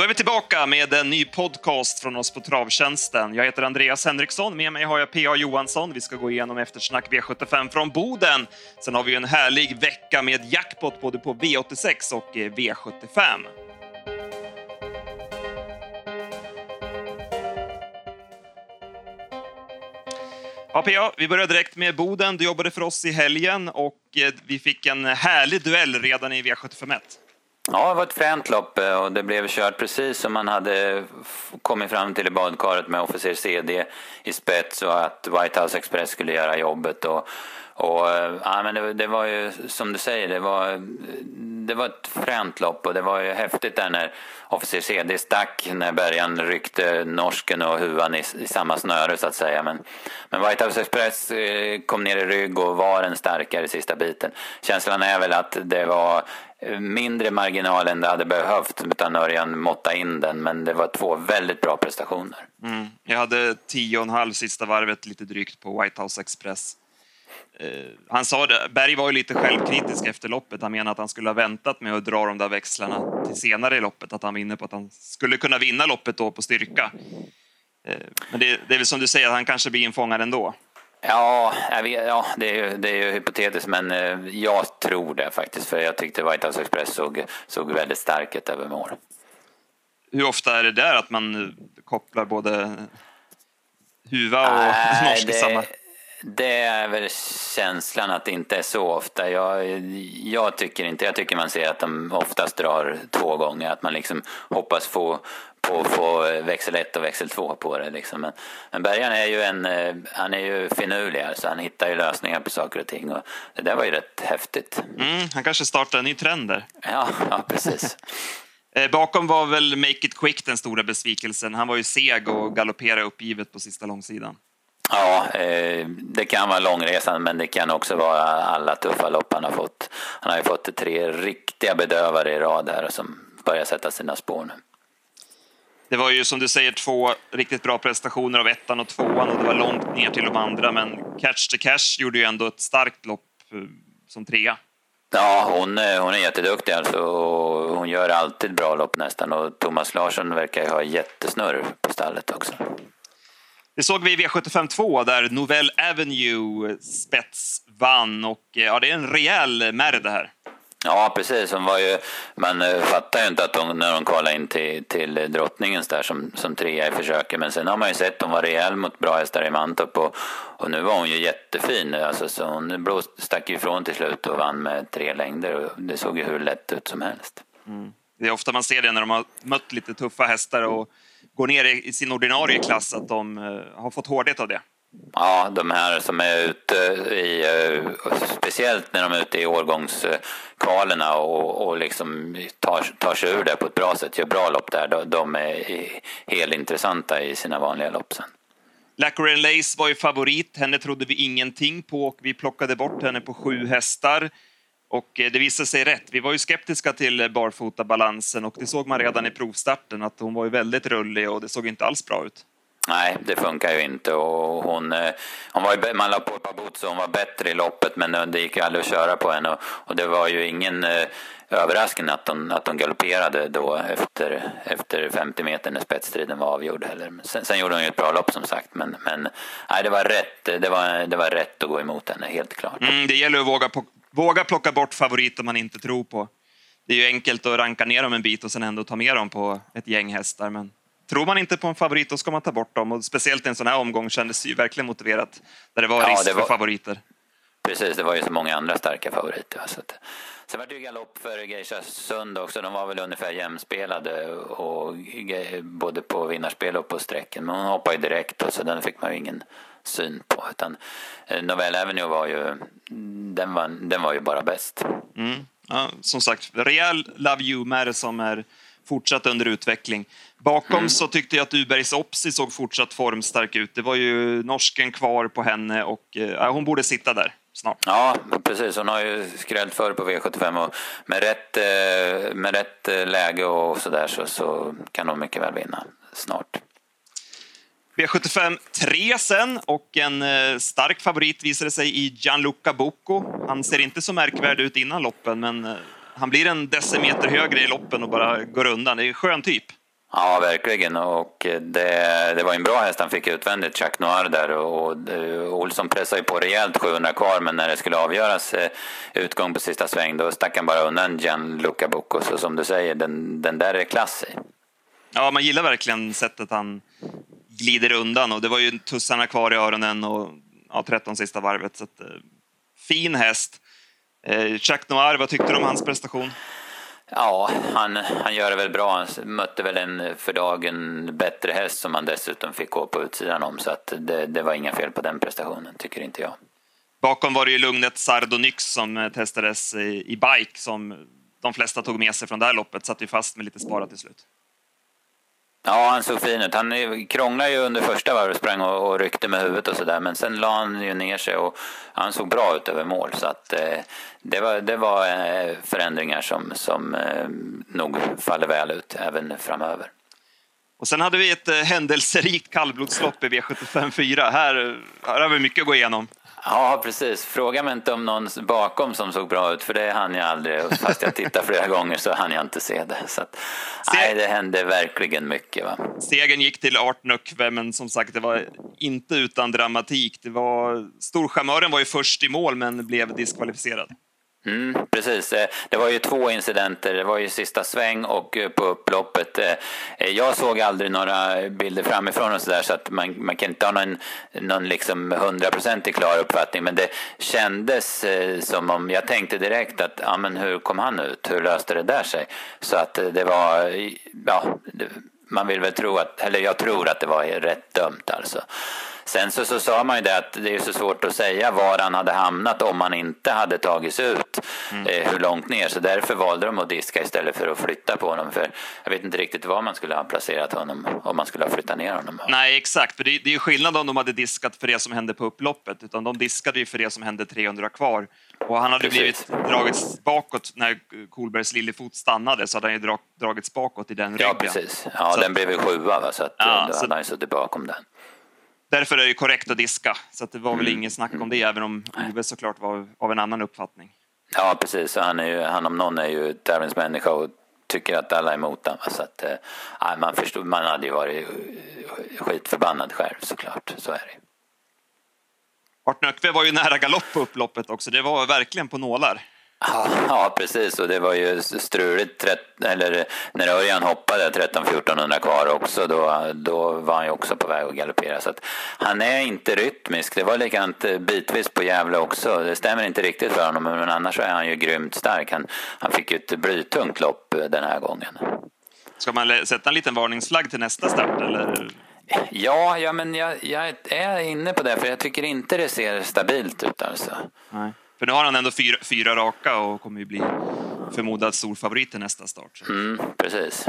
Då är vi tillbaka med en ny podcast från oss på Travtjänsten. Jag heter Andreas Henriksson, med mig har jag P.A. Johansson. Vi ska gå igenom eftersnack V75 från Boden. Sen har vi en härlig vecka med jackpot både på V86 och eh, V75. Ja, PA, vi börjar direkt med Boden. Du jobbade för oss i helgen och eh, vi fick en härlig duell redan i V751. Ja, det var ett fränt lopp eh, och det blev kört precis som man hade kommit fram till i badkaret med officer CD i spets och att White House Express skulle göra jobbet. Och, och eh, ja, men det, det, var ju som du säger, det var, det var ett fränt lopp och det var ju häftigt där när officer CD stack när bärgaren ryckte norsken och huvan i, i, samma snöre så att säga. Men, men White House Express eh, kom ner i rygg och var den starkare i sista biten. Känslan är väl att det var Eh, mindre marginal än det hade behövt utan Örjan måtta in den. Men det var två väldigt bra prestationer. Mm. Jag hade tio och en halv sista varvet lite drygt på White House Express. Eh, han sa det, Berg var ju lite självkritisk efter loppet. Han menade att han skulle ha väntat med att dra de där växlarna till senare i loppet. Att han var inne på att han skulle kunna vinna loppet då på styrka. Eh, men det, det är väl som du säger, att han kanske blir infångad ändå. Ja, vet, ja det, är ju, det är ju hypotetiskt, men eh, jag tror det faktiskt. För jag tyckte White House Express såg, såg väldigt stark ut över mål. Hur ofta är det där att man kopplar både huva och Nej, norsk det, samma? Det är väl känslan att det inte är så ofta. Jag, jag tycker inte, jag tycker man ser att de oftast drar två gånger. Att man liksom hoppas få på att få växel 1 och växel 2 på det. Liksom. Men, men Bergan är ju en, eh, han är ju finurlig, så han hittar ju lösningar på saker och ting. Och det där var ju rätt häftigt. Mm, han kanske startar en ny trend där. Ja, ja precis. Eh, bakom var väl Make It Quick den stora besvikelsen. Han var ju seg och galopperade uppgivet på sista långsidan. Ja, eh, det kan vara långresan men det kan också vara alla tuffa lopp han har fått. Han har ju fått tre riktiga bedövare i rad här som börjar sätta sina spår nu. Det var ju som du säger två riktigt bra prestationer av ettan och tvåan och det var långt ner till de andra men Catch the Cash gjorde ju ändå ett starkt lopp eh, som trea. Ja, hon, eh, hon är jätteduktig alltså. Hon gör alltid bra lopp nästan och Thomas Larsson verkar ha jättesnurr på stallet också. Det såg vi i V75 2 där Novell Avenue spets vann och eh, ja, det är en rejäl märr det här. Ja, precis. Hon var ju, man eh, fattar ju inte att hon, när hon kvalade in till, till drottningens där som, som trea i försöket. Men sen har man ju sett att hon var rejäl mot bra hästar i Mantorp och, och nu var hon ju jättefin. Alltså, så hon blåst, stack ifrån till slut och vann med tre längder. Och det såg ju hur lätt ut som helst. Mm. Det är ofta man ser det när de har mött lite tuffa hästar och går ner i sin ordinarie klass, att de eh, har fått hårdhet av det. Ja, de här som är ute i, eh, speciellt när de är ute i årgångskvalerna och, och liksom tar, tar sig ur det på ett bra sätt, gör bra lopp där, de, de är helt intressanta i sina vanliga lopp sen. Lacquer Lace var ju favorit, henne trodde vi ingenting på och vi plockade bort henne på sju hästar. Och eh, det visade sig rätt. Vi var ju skeptiska till barfotabalansen och det såg man redan i provstarten att hon var ju väldigt rullig och det såg inte alls bra ut. Nej, det funkar ju inte och hon, eh, hon var ju, man la på ett par boots och hon var bättre i loppet men det gick ju aldrig att köra på henne och, och det var ju ingen eh, överraskning att hon, att hon galopperade då efter, efter 50 meter när spetsstriden var avgjord heller. Sen, sen gjorde hon ju ett bra lopp som sagt men, men nej, det var rätt, det var, det var rätt att gå emot henne, helt klart. Mm, det gäller att våga Våga plocka bort favoriter man inte tror på. Det är ju enkelt att ranka ner dem en bit och sen ändå ta med dem på ett gäng hästar. Men tror man inte på en favorit då ska man ta bort dem. Och speciellt i en sån här omgång kändes det ju verkligen motiverat. Där det var risk det var... för favoriter. Precis, det var ju så många andra starka favoriter. Så att... Sen var det ju galopp för Geisha Sund också. De var väl ungefär jämspelade och, både på vinnarspel och på sträcken. Men hon hoppade ju direkt och så den fick man ju ingen syn på. Utan eh, Novell Avenue var ju, den var, den var ju bara bäst. Mm. Ja, som sagt, rejäl Love You-märre som är fortsatt under utveckling. Bakom mm. så tyckte jag att Ubergs Opsi såg fortsatt formstark ut. Det var ju norsken kvar på henne och eh, hon borde sitta där snart. Ja, precis. Hon har ju skrällt förr på V75 och med rätt, eh, med rätt eh, läge och sådär så, så kan hon mycket väl vinna snart. V75 3 sen och en eh, stark favorit visade sig i Gianluca Bocco. Han ser inte så märkvärdig ut innan loppen men han blir en decimeter högre i loppen och bara går undan. Det är en skön typ. Ja, verkligen. Och det, det var en bra häst han fick utvändigt, Chuck Noir där. Och, och Olsson pressade ju på rejält 700 kvar, men när det skulle avgöras eh, utgång på sista sväng, då stack han bara undan Gianluca Bocco. Så som du säger, den, den där är klass i. Ja, man gillar verkligen sättet han glider undan och det var ju tussarna kvar i öronen och ja, 13 sista varvet. Så att, eh, fin häst. Eh, Chuck Noir, vad tyckte du om hans prestation? Ja, han, han gör det väl bra. Han mötte väl en för dagen bättre häst som han dessutom fick gå på utsidan om. Så att det, det var inga fel på den prestationen, tycker inte jag. Bakom var det ju lugnet Sardonyx som eh, testades i, i bike som de flesta tog med sig från det här loppet. Satt ju fast med lite sparat till slut. Ja, han såg fin ut. Han krånglade ju under första varvet, sprang och, och ryckte med huvudet och sådär. Men sen la han ju ner sig och han såg bra ut över mål. Så att, eh, det var, det var eh, förändringar som, som eh, nog faller väl ut även framöver. Och sen hade vi ett eh, händelserikt kallblodslopp i V75 4. Här, eh, här har vi mycket att gå igenom. Ja, precis. Fråga mig inte om någon bakom som såg bra ut, för det hann jag aldrig. Fast jag tittade flera gånger så hann jag inte se det. Så att, nej, det hände verkligen mycket. Va? Segern gick till Art Nökve, men som sagt, det var inte utan dramatik. Det var... Storchamören var ju först i mål, men blev diskvalificerad. Mm, precis, eh, det var ju två incidenter. Det var ju sista sväng och eh, på upploppet. Eh, jag såg aldrig några bilder framifrån och sådär så att man, man kan inte ha någon, någon liksom hundraprocentig klar uppfattning. Men det kändes som om, jag tänkte direkt att, ja men hur kom han ut? Hur löste det där sig? Så att det var, ja, man vill väl tro att, eller jag tror att det var rätt dömt alltså. Sen så, så sa man ju det att det är så svårt att säga var han hade hamnat om han inte hade tagits ut mm. eh, hur långt ner. Så därför valde de att diska istället för att flytta på honom. För jag vet inte riktigt var man skulle ha placerat honom om man skulle ha flyttat ner honom. Nej, exakt. För det, det är ju skillnad om de hade diskat för det som hände på upploppet. Utan de diskade ju för det som hände 300 kvar. Och han hade Precis. blivit dragits bakåt när Kolbergs lillefot stannade så hade han ju drag, dragits bakåt i den ryggen. Ja, precis. Ja, så den blev ju sjua va? så att, ja, då så... hade han ju suttit bakom den. Därför är det korrekt att diska, så att det var väl mm. inget snack om det, även om Ove såklart var av en annan uppfattning. Ja, precis. Han, är ju, han om någon är ju tävlingsmänniska och tycker att alla är emot honom. Så att, äh, man, förstod, man hade ju varit skitförbannad själv såklart, så är det. Art Nökve var ju nära galopp på upploppet också, det var verkligen på nålar. Ja, precis. Och det var ju struligt. Eller när Örjan hoppade 13-1400 kvar också, då, då var han ju också på väg att galoppera. Så att han är inte rytmisk. Det var likadant eh, bitvis på Gävle också. Det stämmer inte riktigt för honom, men annars är han ju grymt stark. Han, han fick ju ett blytungt lopp eh, den här gången. Ska man sätta en liten varningsflagg till nästa start, eller? Ja, ja men jag, jag är inne på det, för jag tycker inte det ser stabilt ut alltså. Nej. För nu har han ändå fyra, fyra raka och kommer ju bli förmodad storfavorit till nästa start. Mm, precis.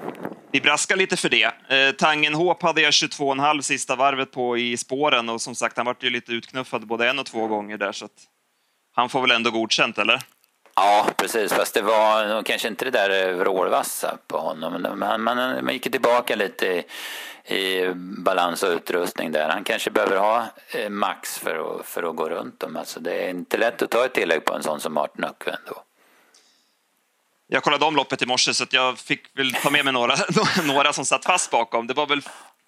Vi braskar lite för det. Eh, Tangenhop hade jag 22,5 sista varvet på i spåren och som sagt, han vart ju lite utknuffad både en och två gånger där så att han får väl ändå godkänt, eller? Ja, precis. Fast det var kanske inte det där vrålvassa på honom. Man, man, man gick tillbaka lite i, i balans och utrustning där. Han kanske behöver ha eh, max för att, för att gå runt dem. Alltså det är inte lätt att ta ett tillägg på en sån som Martin Ökve ändå. Jag kollade om loppet i morse så jag fick väl ta med mig några, några som satt fast bakom. Det var väl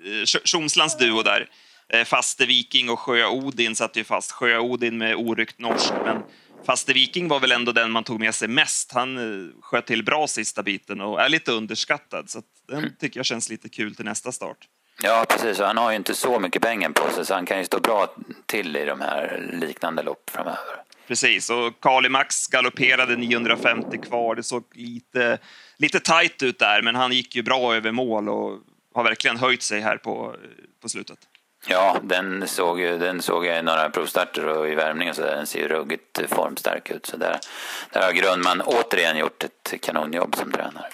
eh, Tjomslands duo där. Eh, Faste Viking och Sjö Odin satt ju fast. Sjö Odin med oryckt norsk, men Faste Viking var väl ändå den man tog med sig mest. Han eh, sköt till bra sista biten och är lite underskattad. Så den mm. tycker jag känns lite kul till nästa start. Ja, precis. Han har ju inte så mycket pengar på sig så han kan ju stå bra till i de här liknande lopp framöver. Precis, och Kali Max galopperade 950 kvar. Det såg lite, lite tajt ut där, men han gick ju bra över mål och har verkligen höjt sig här på, på slutet. Ja, den såg, den såg jag i några provstarter och i värmning och så där. Den ser ju ruggigt formstark ut. Så där, där har Grundman återigen gjort ett kanonjobb som tränare.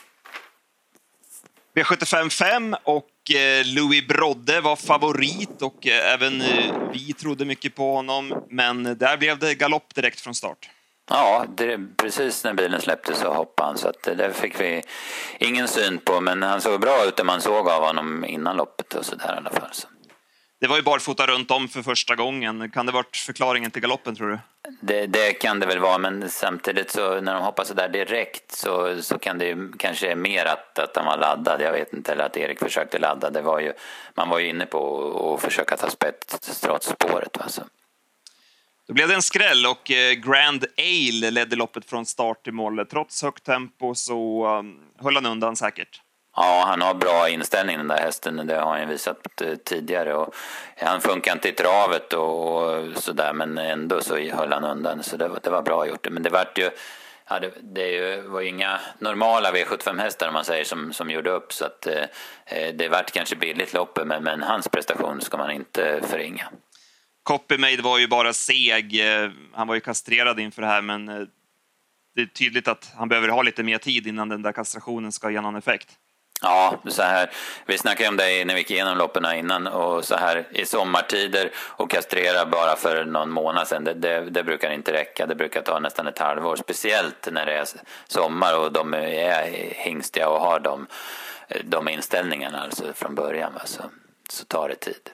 V75 5 och eh, Louis Brodde var favorit och eh, även eh, vi trodde mycket på honom. Men där blev det galopp direkt från start. Ja, det, precis när bilen släppte så hoppade han så att det fick vi ingen syn på. Men han såg bra ut det man såg av honom innan loppet och så där i alla fall. Så. Det var ju barfota runt om för första gången. Kan det varit förklaringen till galoppen, tror du? Det, det, kan det väl vara, men samtidigt så när de hoppar så där direkt så, så kan det ju kanske mer att, att de var laddad. Jag vet inte, eller att Erik försökte ladda. Det var ju, man var ju inne på att försöka ta spets trots spåret. Alltså. Då blev det en skräll och eh, Grand Ale ledde loppet från start till mål. Trots högt tempo så um, höll han undan säkert. Ja, han har bra inställning den där hästen. Det har han visat eh, tidigare. Och han funkar inte i travet och sådär, men ändå så höll han undan. Så det var, det var bra gjort. Men det vart ju... Ja, det, det var ju inga normala V75-hästar om man säger som, som gjorde upp så att eh, eh, det vart kanske billigt loppet men, men hans prestation ska man inte förringa. Copymade var ju bara seg. Eh, han var ju kastrerad inför det här, men det är tydligt att han behöver ha lite mer tid innan den där kastrationen ska ge någon effekt. Ja, så här, vi snackade om det när vi gick igenom loppen innan och så här i sommartider och kastrera bara för någon månad sedan, det, det, det, brukar inte räcka. Det brukar ta nästan ett halvår, speciellt när det är sommar och de är hingstiga och har de, de inställningarna alltså från början. Så, så tar det tid.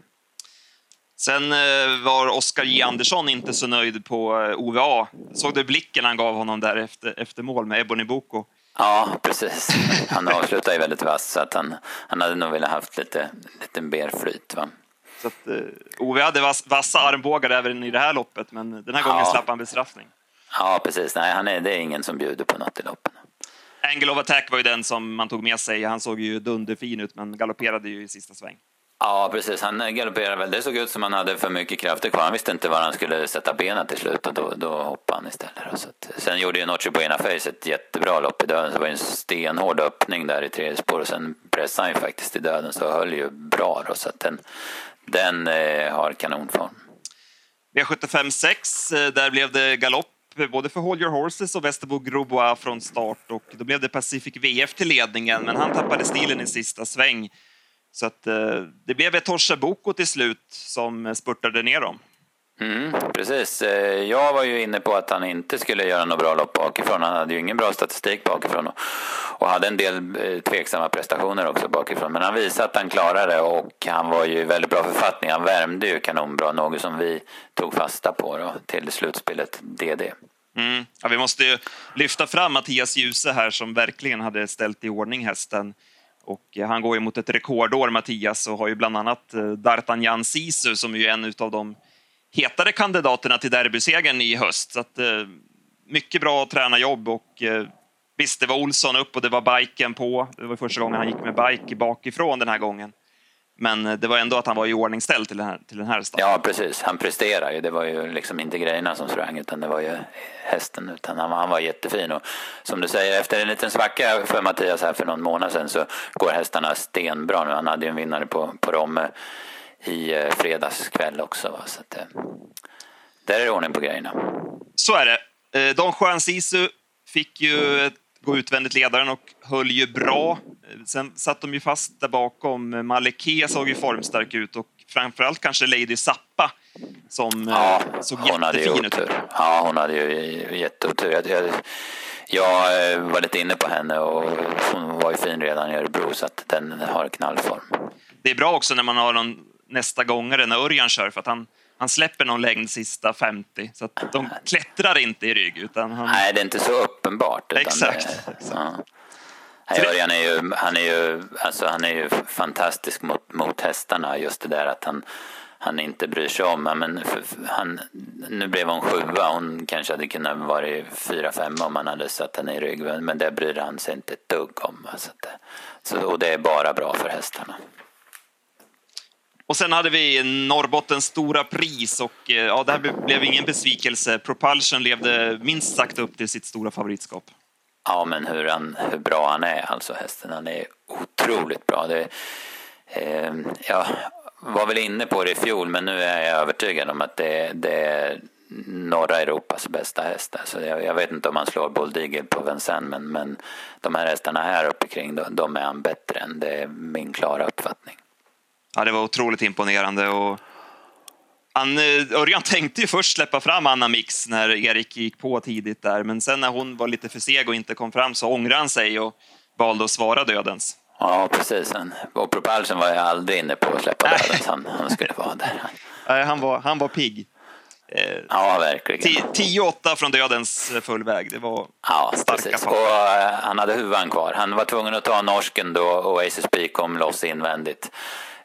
Sen eh, var Oskar J Andersson inte så nöjd på eh, OVA. Såg du blicken han gav honom där efter, efter mål med Ebony Boko? Ja, precis. Han avslutade ju väldigt vass så att han, han hade nog velat haft lite, lite mer flyt. Va? Så att, uh, Ove hade vass, vassa armbågar även i det här loppet, men den här gången ja. slapp han bestraffning. Ja, precis. Nej, han är, det är ingen som bjuder på något i loppen. Angle of attack var ju den som man tog med sig. Han såg ju dunderfin ut, men galopperade ju i sista sväng. Ja, precis. Han galopperade väl. Det såg ut som han hade för mycket krafter kvar. Han visste inte var han skulle sätta benen till slut och då, då hoppade han istället. Så att, sen gjorde ju Nocci på ena Face ett jättebra lopp i döden. Så det var en stenhård öppning där i tredje spår och sen pressade han ju faktiskt i döden så höll ju bra då. Så att den, den eh, har kanonform. V75 6, eh, där blev det galopp både för Hold Your Horses och Västerbo Grobois från start och då blev det Pacific VF till ledningen men han tappade stilen i sista sväng. Så att, eh, det blev ett Torsa Boko till slut som spurtade ner dem. Mm, precis. Eh, jag var ju inne på att han inte skulle göra något bra lopp bakifrån. Han hade ju ingen bra statistik bakifrån och, hade en del eh, tveksamma prestationer också bakifrån. Men han visade att han klarade och han var ju i väldigt bra författning. Han värmde ju kanonbra, något som vi tog fasta på då, till slutspelet DD. Mm. Ja, vi måste ju lyfta fram Mattias Djuse här som verkligen hade ställt i ordning hästen. Och eh, han går ju mot ett rekordår, Mattias, och har ju bland annat eh, D'Artagnan Sisu som är ju en av de hetare kandidaterna till derbysegern i höst. Så att, eh, mycket bra tränarjobb och visst, det var Olsson upp och det var biken på. Det var första gången han gick med bike bakifrån den här gången. Men eh, det var ändå att han var i ordningställd till den här, till den här starten. Ja, precis. Han presterar ju. Det var ju liksom inte grejerna som sprang, utan det var ju hästen. Utan han, han var jättefin. Och som du säger, efter en liten svacka för Mattias här för någon månad sedan så går hästarna stenbra nu. Han hade ju en vinnare på, på Romme i eh, fredags kväll också. Va? Så att, eh, där är det ordning på grejerna. Så är det. Don Juan Sisu fick ju gå utvändigt ledaren och höll ju bra. Sen satt de ju fast där bakom. Maleke såg ju formstark ut och framförallt kanske Lady Zappa som ja, såg jättefin ut. Ja, hon hade ju jätteotur. Jag, jag, jag var lite inne på henne och hon var ju fin redan i Örebro så att den har knallform. Det är bra också när man har någon nästa gångare när Örjan kör för att han, han släpper någon längd sista 50 så att de klättrar inte i rygg. Utan han... Nej, det är inte så uppenbart. exakt. Det, ja. Örjan är ju, han är ju, alltså han är ju fantastisk mot, mot hästarna, just det där att han, han inte bryr sig om. Men för, han, nu blev hon sjua, hon kanske hade kunnat vara fyra, fem om han hade satt henne i rygg. Men det bryr han sig inte ett dugg om. Alltså det, så, och det är bara bra för hästarna. Och sen hade vi Norrbottens stora pris och eh, ja, det här blev ingen besvikelse. Propulsion levde minst sagt upp till sitt stora favoritskap. Ja, men hur, han, hur bra han är, alltså hästen. Han är otroligt bra. Det, eh, jag var väl inne på det i fjol, men nu är jag övertygad om att det, det är norra Europas bästa häst. Alltså jag, jag, vet inte om han slår bulldigel på Vincennes, men, men de här hästarna här uppe kring, de, de är han bättre än. Det är min klara uppfattning. Ja, det var otroligt imponerande. Och han, eh, Örjan tänkte ju först släppa fram Anna Mix när Erik gick på tidigt där, men sen när hon var lite för seg och inte kom fram så ångrade han sig och valde att svara dödens. Ja, precis. Och Propulsion var jag aldrig inne på att släppa döden, så han, han skulle vara där. Nej, han var, han var pigg. Eh, ja, verkligen. 10-8 från dödens fullväg. Det var ja, starka precis. Och, Han hade huvan kvar. Han var tvungen att ta norsken då och ACSP kom loss invändigt.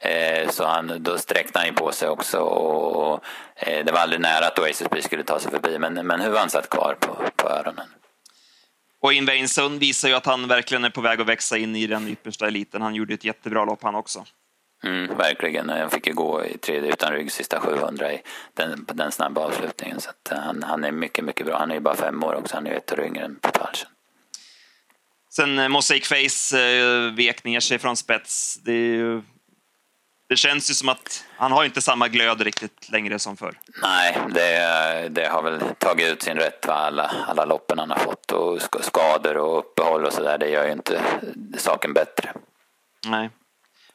Eh, så han, då sträckte han ju på sig också och, eh, det var aldrig nära att ACSP skulle ta sig förbi men, men huvan satt kvar på, på öronen. Och Invain Sund visar ju att han verkligen är på väg att växa in i den yppersta eliten. Han gjorde ett jättebra lopp han också. Mm, verkligen. Han fick ju gå i tredje utan rygg sista 700 i den, den snabba avslutningen. Så han, han är mycket, mycket bra. Han är ju bara fem år också. Han är ett år yngre än Propulsion. Sen eh, Mosaic Face eh, vek ner sig från spets. Det, ju, det, känns ju som att han har inte samma glöd riktigt längre som förr. Nej, det, det har väl tagit ut sin rätt, va? Alla, alla loppen han har fått och skador och uppehåll och sådär. Det gör ju inte saken bättre. Nej.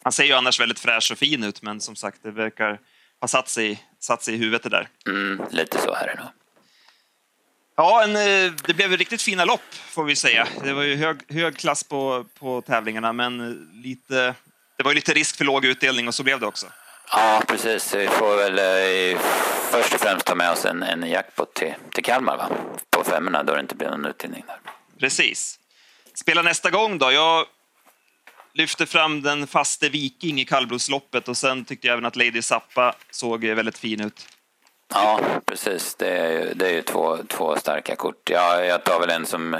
Han ser ju annars väldigt fräsch och fin ut, men som sagt, det verkar ha satt sig, satt sig i huvudet det där. Mm, lite så är det nog. Ja, en, eh, det blev riktigt fina lopp, får vi säga. Det var ju hög, hög klass på, på tävlingarna, men lite, det var ju lite risk för låg utdelning och så blev det också. Ja, precis. Vi får väl eh, först och främst ta med oss en, en jackpot till, till Kalmar, va? På femmorna, då det inte blir någon utdelning där. Precis. Spela nästa gång då. Jag lyfte fram den faste Viking i kallblodsloppet och sen tyckte jag även att Lady Zappa såg väldigt fin ut. Ja, precis. Det är ju, det är ju två, två starka kort. Ja, jag tar väl en som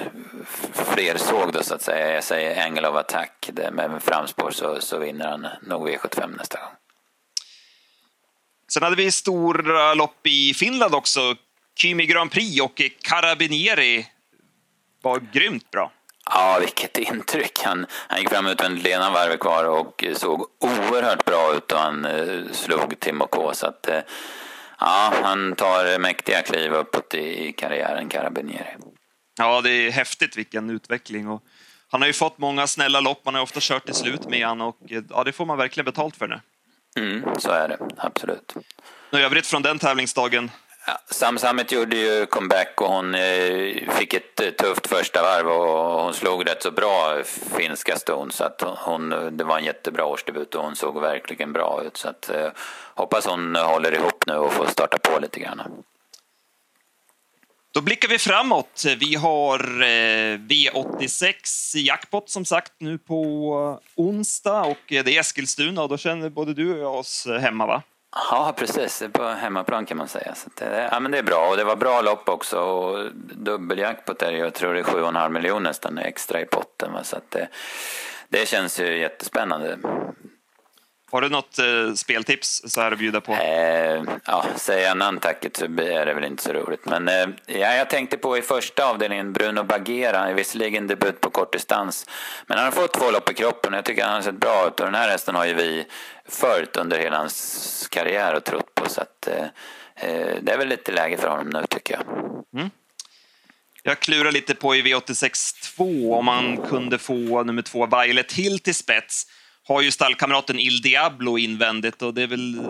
fler såg då så att säga. Jag säger Angel of Attack. Med framspår så, så vinner han nog V75 nästa gång. Sen hade vi stora lopp i Finland också. Kymi Grand Prix och Carabinieri var grymt bra. Ja, vilket intryck. Han, han gick fram utvändigt Lena varvet kvar och såg oerhört bra ut och han eh, slog Timo K. Så att, eh, ja, han tar mäktiga kliv uppåt i karriären, Carabinieri. Ja, det är häftigt vilken utveckling. Och han har ju fått många snälla lopp, man har ofta kört till slut med han och ja, det får man verkligen betalt för nu. Mm, så är det, absolut. Något övrigt från den tävlingsdagen? Sam Sammet gjorde ju comeback och hon eh, fick ett eh, tufft första varv och hon slog rätt så bra finska ston så att hon, det var en jättebra årsdebut och hon såg verkligen bra ut så att eh, hoppas hon håller ihop nu och får starta på lite grann. Då blickar vi framåt. Vi har V86 jackpot som sagt nu på onsdag och det är Eskilstuna och då känner både du och jag oss hemma va? Ja, precis. På hemmaplan kan man säga. Så det, ja, men det är bra och det var bra lopp också. Och dubbeljackpot är jag tror det är 7,5 miljoner nästan extra i potten. Va? Så det, det känns ju jättespännande. Har du något eh, speltips så här att bjuda på? Eh, ja, säger jag Nantucket så är det väl inte så roligt. Men eh, ja, jag tänkte på i första avdelningen Bruno Bagheera, visserligen debut på kortdistans. Men han har fått två lopp i kroppen och jag tycker han har sett bra ut. Och den här hästen har ju vi följt under hela hans karriär och trott på. Så att, eh, eh det är väl lite läge för honom nu tycker jag. Mm. Jag klurar lite på i V86 2 om man kunde få nummer två Violet Hill till spets har ju stallkamraten Il Diablo invändigt och det är väl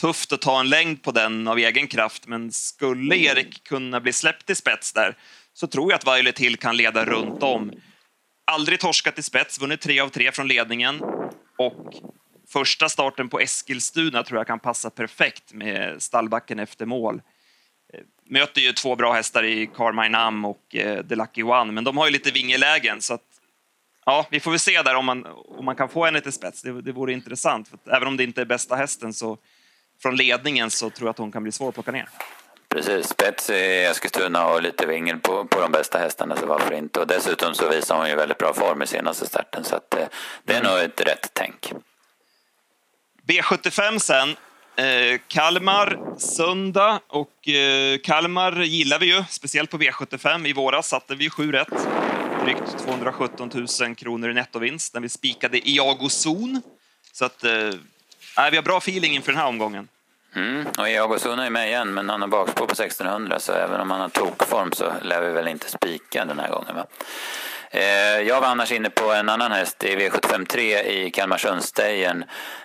tufft att ta en längd på den av egen kraft. Men skulle Erik kunna bli släppt i spets där så tror jag att Violet Hill kan leda runt om. Aldrig torskat i spets, vunnit tre av tre från ledningen och första starten på Eskilstuna tror jag kan passa perfekt med stallbacken efter mål. Möter ju två bra hästar i Carmine Am och eh, The Lucky One, men de har ju lite vingelägen så att Ja, vi får väl se där om man, om man kan få henne till spets. Det, det vore intressant. För även om det inte är bästa hästen så från ledningen så tror jag att hon kan bli svår att plocka ner. Precis, spets i Eskilstuna och lite vingel på, på de bästa hästarna, så varför inte? Och dessutom så visar hon ju väldigt bra form i senaste starten, så att, eh, det är mm. nog ett rätt tänk. B75 sen. Eh, Kalmar söndag och eh, Kalmar gillar vi ju, speciellt på V75. I våras satte vi sju rätt drygt 217 000 kronor i nettovinst när vi spikade Iago Zon. Så att, eh, vi har bra feeling inför den här omgången. Mm, och Iago är med igen, men han har bakspår på 1600 så även om han har tokform så lär vi väl inte spika den här gången. Va? Eh, jag var annars inne på en annan häst i V753 i Kalmarsundsstejern.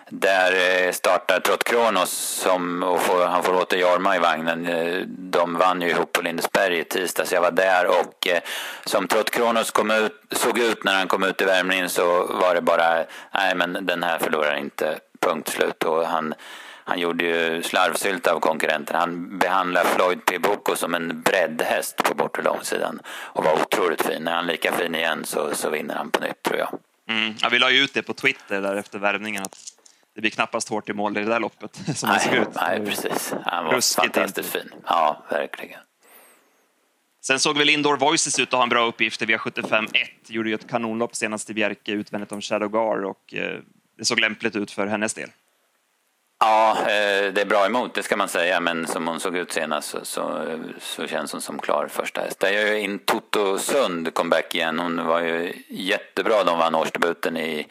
Där eh, startar Trott Kronos som och får, han får åter Jorma i vagnen. Eh, de vann ju ihop på Lindesberg i tisdags. Jag var där och som Trott Kronos kom ut, såg ut när han kom ut i värmningen så var det bara, nej men den här förlorar inte, punkt slut. Och han, han gjorde ju slarvsylt av konkurrenten. Han behandlade Floyd P. Boko som en breddhäst på bortre långsidan och var otroligt fin. När han är lika fin igen så, så vinner han på nytt, tror jag. Mm. Ja, vi la ju ut det på Twitter där efter värvningen att det blir knappast hårt i mål i det där loppet som nej, såg ut. Nej, precis. Han var Ruskigt fantastiskt fin. Ja, verkligen. Sen såg väl Indoor Voices ut att ha en bra uppgift i V75 1. Gjorde ju ett kanonlopp senast i Bjerke utvändigt om Shadow Gar och eh, det såg lämpligt ut för hennes del. Ja, eh, det är bra emot, det ska man säga. Men som hon såg ut senast så, så, så känns hon som klar första häst. Där gör ju in Toto Sund comeback igen. Hon var ju jättebra. De vann årsdebuten i,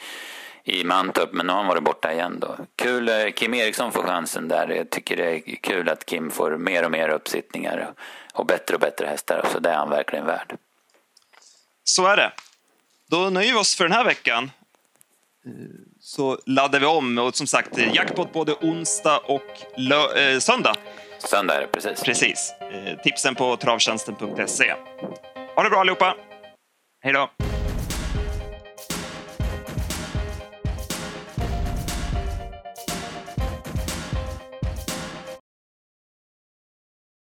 i Mantorp, men nu har hon varit borta igen då. Kul, eh, Kim Eriksson får chansen där. Jag tycker det är kul att Kim får mer och mer uppsittningar och bättre och bättre hästar. Så det är han verkligen värd. Så är det. Då nöjer vi oss för den här veckan så laddar vi om. Och som sagt, jackpot både onsdag och eh, söndag. Söndag precis. Precis. Eh, tipsen på travtjänsten.se. Ha det bra allihopa. Hej då!